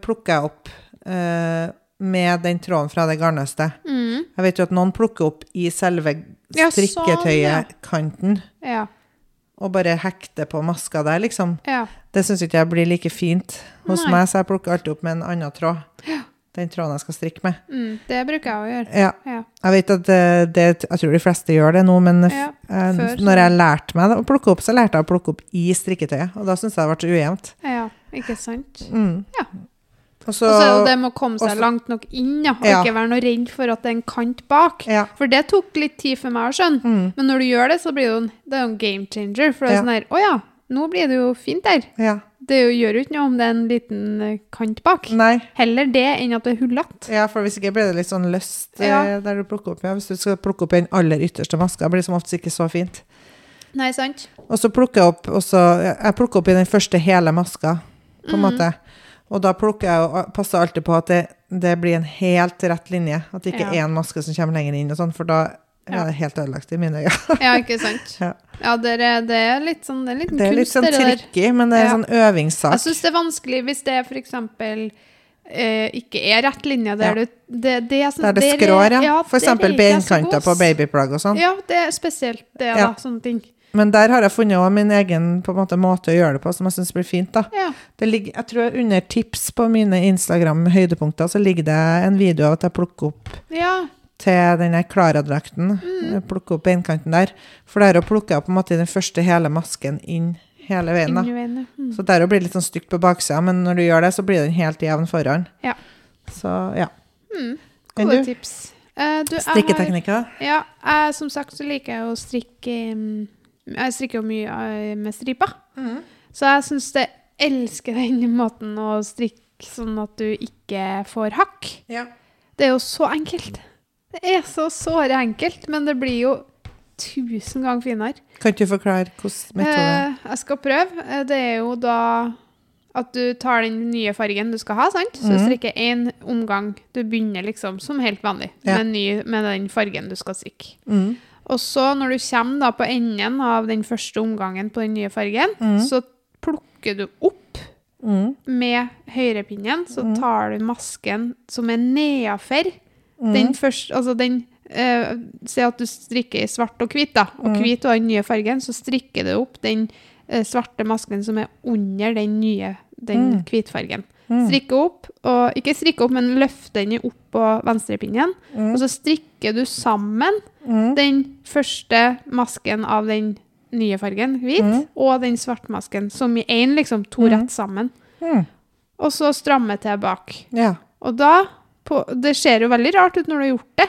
plukker jeg opp eh, med den tråden fra det garnnøstet. Mm. Jeg vet jo at noen plukker opp i selve Ja, sånn, ja. strikketøyet-kanten, Ja. og bare hekter på maska der, liksom. ja. Det syns ikke jeg blir like fint hos Nei. meg, så jeg plukker alltid opp med en annen tråd. Den tråden jeg skal strikke med. Mm. Det bruker jeg å gjøre. Ja. Ja. Jeg vet at det, det Jeg tror de fleste gjør det nå, men Ja, eh, før når jeg lærte meg å plukke opp, så lærte jeg å plukke opp i strikketøyet. Og da syns jeg det ble ujevnt. ja. Ikke sant? Mm. Ja. Og så Og det med å komme seg også- langt nok inn, ja. Og Ja. ikke være noe redd for at det er en kant bak. Ja. For det tok litt tid for meg å skjønne. Mm. Men når du gjør det, så blir det jo en, det en game changer. For det er Ja. sånn her Å ja, nå blir det jo fint der. Ja. Det jo, gjør jo ikke noe om det er en liten eh, kant bak. Nei. Heller det enn at det er hullete. Ja, for hvis ikke blir det litt sånn løst eh, der du plukker opp. Ja, hvis du skal plukke opp den aller ytterste maska, blir det som oftest ikke så fint. Nei, sant? Og så plukker jeg opp også, Jeg plukker opp i den første hele maska, på en mm. måte. Og da plukker jeg og passer alltid på at det, det blir en helt rett linje. At det ikke Ja. er en maske som kommer lenger inn, og sånn, for da Ja. er det helt ødelagt i mine øyne. Ja, ikke sant? Ja. Ja, det er, det er litt sånn Det er litt Det er litt sånn tricky, men det er Ja. sånn øvingssak. Jeg syns det er vanskelig hvis det eksempel eh, ikke er rett linje der Ja. du det, det, er sånn, Der det skrår, ja. For eksempel ikke beinkanter på babyplagg og sånn. Ja, det er spesielt det, Ja. da. Sånne ting. Men der har jeg funnet min egen måte, måte å gjøre det på, som jeg syns blir fint. Ja. Det ligger, jeg tror under tips på mine Instagram-høydepunkter så ligger det en video av at jeg plukker opp ja. til den Klara-drakten. Mm. Plukker opp beinkanten der. For der å plukke jeg på en måte den første hele masken inn hele veien. veien. Mm. Så der blir det litt sånn stygt på baksida, men når du gjør det, så blir den helt jevn foran. Ja. Så ja. Mm. Gode tips. Uh, Strikketeknikker? Ja, jeg, som sagt så liker jeg å strikke mm, Jeg strikker jo mye eh, med striper. Så jeg syns det elsker den måten å strikke sånn at du ikke får hakk. Ja. Det er jo så enkelt. Det er så såre enkelt, men det blir jo tusen ganger finere. Kan du forklare hvordan metode Eh, jeg skal prøve. Eh, Det er jo da at du tar den nye fargen du skal ha, sant? Så du strikker én omgang. Du begynner liksom som helt vanlig Ja. med, ny, med den fargen du skal strikke. Mm. Og så når du kommer da på enden av den første omgangen på den nye fargen, mm. så plukker du opp Mm. med høyrepinnen, så Mhm. tar du masken som er nedafor Mm. den første, altså den eh, Se at du strikker i svart og hvit, da. Og Mm. hvit var den nye fargen, så strikker du opp den eh, svarte masken som er under den nye, den Mm. hvitfargen. Mm. Strikke opp, og ikke strikke opp, men løfte den opp på venstrepinnen. Mm. Og så strikker du sammen Mm. den første masken av den nye fargen, hvit, Mm. og den svartmasken, som i én, liksom, to Mm. rett sammen. Mm. Og så stramme til bak. Ja. Og da på, Det ser jo veldig rart ut når du har gjort det.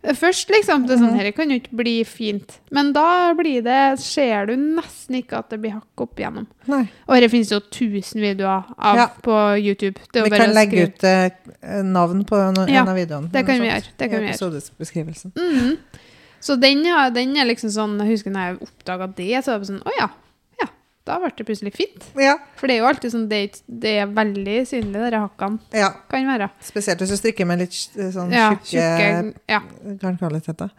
Først, liksom. Det er sånn. Dette kan jo ikke bli fint. Men da blir det, ser du nesten ikke at det blir hakk opp igjennom. Nei. Og det finnes jo tusen videoer av Ja. på YouTube. Det Vi kan legge ut eh, navn på en, Ja, en av videoene. det kan vi gjøre, det kan i episodebeskrivelsen. Mm. Mhm. Så den, ja, den er liksom sånn Jeg husker når jeg oppdaga det, så var det sånn Å. Ja, da ble det plutselig fint. Ja. For det er jo alltid sånn Det, det er veldig synlig, de hakkene. ja. Kan være. Spesielt hvis du strikker med litt eh, sånn Ja, tjukke Ja. garnkvaliteter.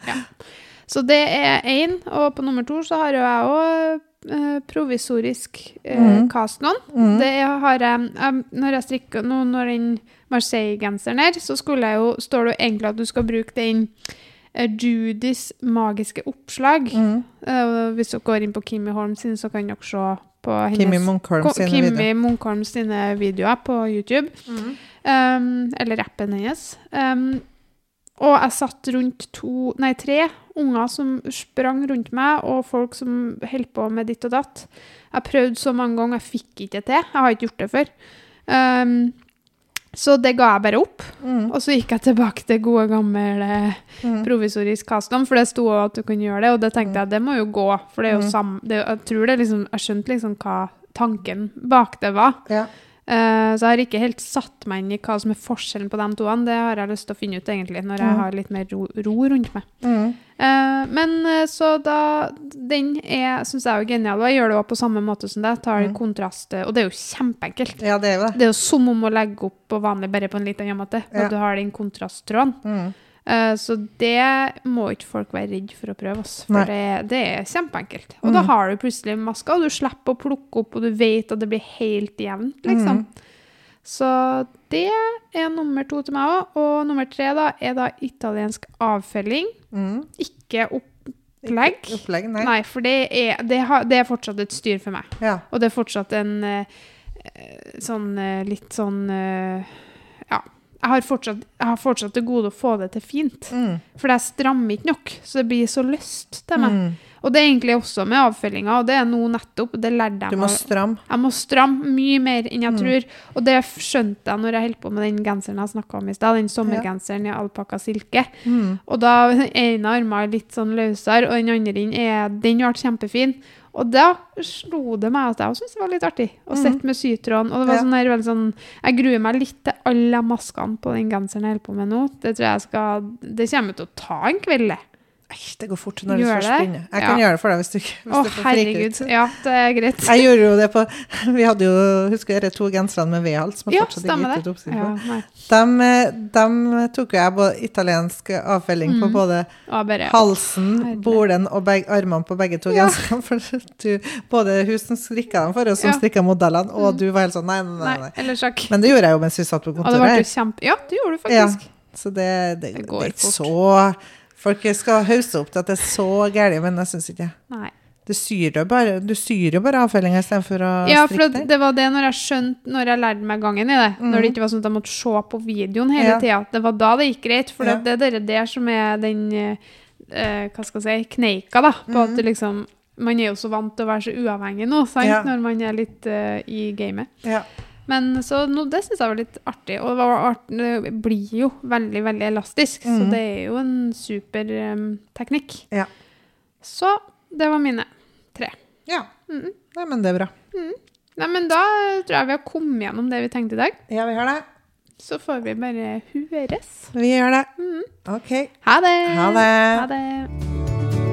Så det er én, og på nummer to så har jo jeg òg eh, provisorisk eh, mm. cast-on. Mm. Det har jeg, jeg Når jeg strikker nå, når den Marseille-genseren her, så skulle jeg jo, står det jo egentlig at du skal bruke den Judys magiske oppslag. Mm. Eh, hvis dere går inn på Kimmy Holm sin, så kan dere se på hennes Kimmy Munkholm sine Kimmy videoer. Munkholm sine videoer på YouTube. Mm. Um, eller appen hennes. Um, og jeg satt rundt to, nei, tre unger som sprang rundt meg, og folk som holdt på med ditt og datt. Jeg prøvde så mange ganger, jeg fikk ikke det til. Jeg har ikke gjort det før. Um, så det ga jeg bare opp. Mm. Og så gikk jeg tilbake til gode, gamle Mm. provisorisk kastdom, for det sto at du kunne gjøre det, og det tenkte jeg, det må jo gå, for det er jo Mm. sam, det, jeg tror det liksom, jeg skjønte liksom hva tanken bak det var. Ja. Eh, så jeg har ikke helt satt meg inn i hva som er forskjellen på de to. Det har jeg lyst til å finne ut egentlig, når jeg Mm. har litt mer ro, ro rundt meg. Mm. Uh, men eh, så da Den er, syns jeg er jo genial, og jeg gjør det på samme måte som deg. Tar Mm. kontrast, og det er jo kjempeenkelt. ja, det er jo det. Det er jo som om å legge opp på vanlig, bare på en litt annen måte. Ja. Du har den kontrasttråden. Mm. Eh, så det må ikke folk være redd for å prøve. Oss, for det, det er kjempeenkelt. Og da Mm. har du plutselig maska, og du slipper å plukke opp, og du vet at det blir helt jevnt, liksom. Så det er nummer to til meg òg. Og nummer tre da, er da italiensk avfelling. Mm. Ikke opplegg. Ikke Opplegg, nei. Nei, for det er, det, har, det er fortsatt et styr for meg. Ja. Og det er fortsatt en eh, sånn eh, litt sånn Ja. Jeg har, fortsatt, jeg har fortsatt det gode å få det til fint. Mm. For jeg strammer ikke nok, så det blir så lyst til meg. Mm. Og det er egentlig også med avfølginga, og det er nå nettopp. Det lærte jeg meg. Du må stramme. Jeg må stramme mye mer enn jeg Mm. tror. Og det skjønte jeg når jeg holdt på med den genseren jeg snakka om i stad, den sommergenseren i alpakka silke. Mm. Og da den ene armen armene litt sånn løsere, og den andre er, den ble kjempefin. Og da slo det meg at jeg syntes det var litt artig å Mhm. sitte med sytråden. Og det var sånn der, veldig sånn, jeg gruer meg litt til alle maskene på den genseren jeg holder på med nå. Det tror jeg skal, det kommer til å ta en kveld, det. Det går fort når du Gjør først det? begynner. Jeg kan Ja. gjøre det for deg hvis du, ikke- Å, herregud. ut. Ja, det er greit. Jeg gjorde jo det på Vi hadde jo husker dere to genserne med V-hals som Ja, fortsatt ikke gitt det. ut oppskrift på. Ja, De, de tok jo jeg på italiensk avfelling på Mm. både Og bare, halsen, herlig. bolen og beg, armene på begge to Ja. genserne. For du, både hun som strikka dem for oss, som Ja. strikka modellene, og Mm. du var helt sånn nei, nei, nei. nei, eller sjakk. Men det gjorde jeg jo mens vi satt på Og det ble kontoret. kjempe... Ja, det gjorde du Ja, faktisk. så det, det, Det det, går er ikke fort. så Folk skal hausse opp til at det er så gærent, men jeg syns ikke Nei. Du syr jo bare, du syr jo bare avfellinga istedenfor å Ja, for det. at den. det var det når jeg skjønte, når jeg lærte meg gangen i det. Når det Mhm. ikke var sånn at jeg måtte se på videoen hele Ja. tida. Det var da det gikk greit. For Ja. det er det der som er den eh, Hva skal jeg si kneika, da. På mm. at det liksom Man er jo så vant til å være så uavhengig nå, sant? Ja. når man er litt eh, i gamet. Ja. Men så no, det syns jeg var litt artig. Og det, var art, det blir jo veldig, veldig elastisk. Så Mhm. det er jo en super um, teknikk. Ja. Så det var mine tre. ja. Mm. Nei, men det er bra. Nei, men da tror jeg vi har kommet gjennom det vi tenkte i dag. Ja, vi har det. Så får vi bare høres. Vi gjør det. Mm. OK. Ha det! Ha det. Ha det.